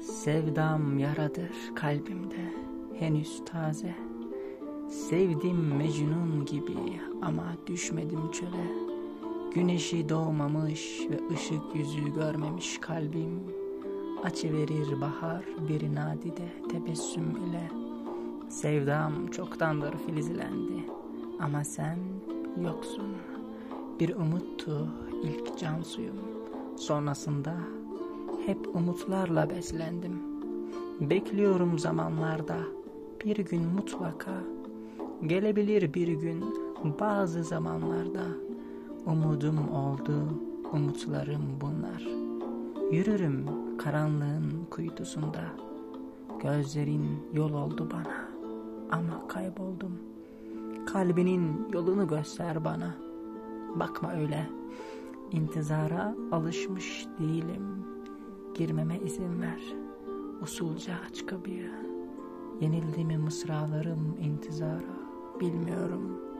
Sevdam yaradır kalbimde henüz taze. Sevdim Mecnun gibi ama düşmedim çöle. Güneşi doğmamış ve ışık yüzü görmemiş kalbim. Açıverir bahar bir nadide tebessüm ile. Sevdam çoktandır filizlendi ama sen yoksun. Bir umuttu ilk can suyum. Sonrasında hep umutlarla beslendim. Bekliyorum zamanlarda. Bir gün mutlaka. Gelebilir bir gün bazı zamanlarda. Umudum oldu, umutlarım bunlar. Yürürüm karanlığın kuytusunda. Gözlerin yol oldu bana ama kayboldum. Kalbinin yolunu göster bana. Bakma öyle. İntizara alışmış değilim Girmeme izin ver. Usulca aç kapıyı. Yenildi mi mısralarım intizara. Bilmiyorum.''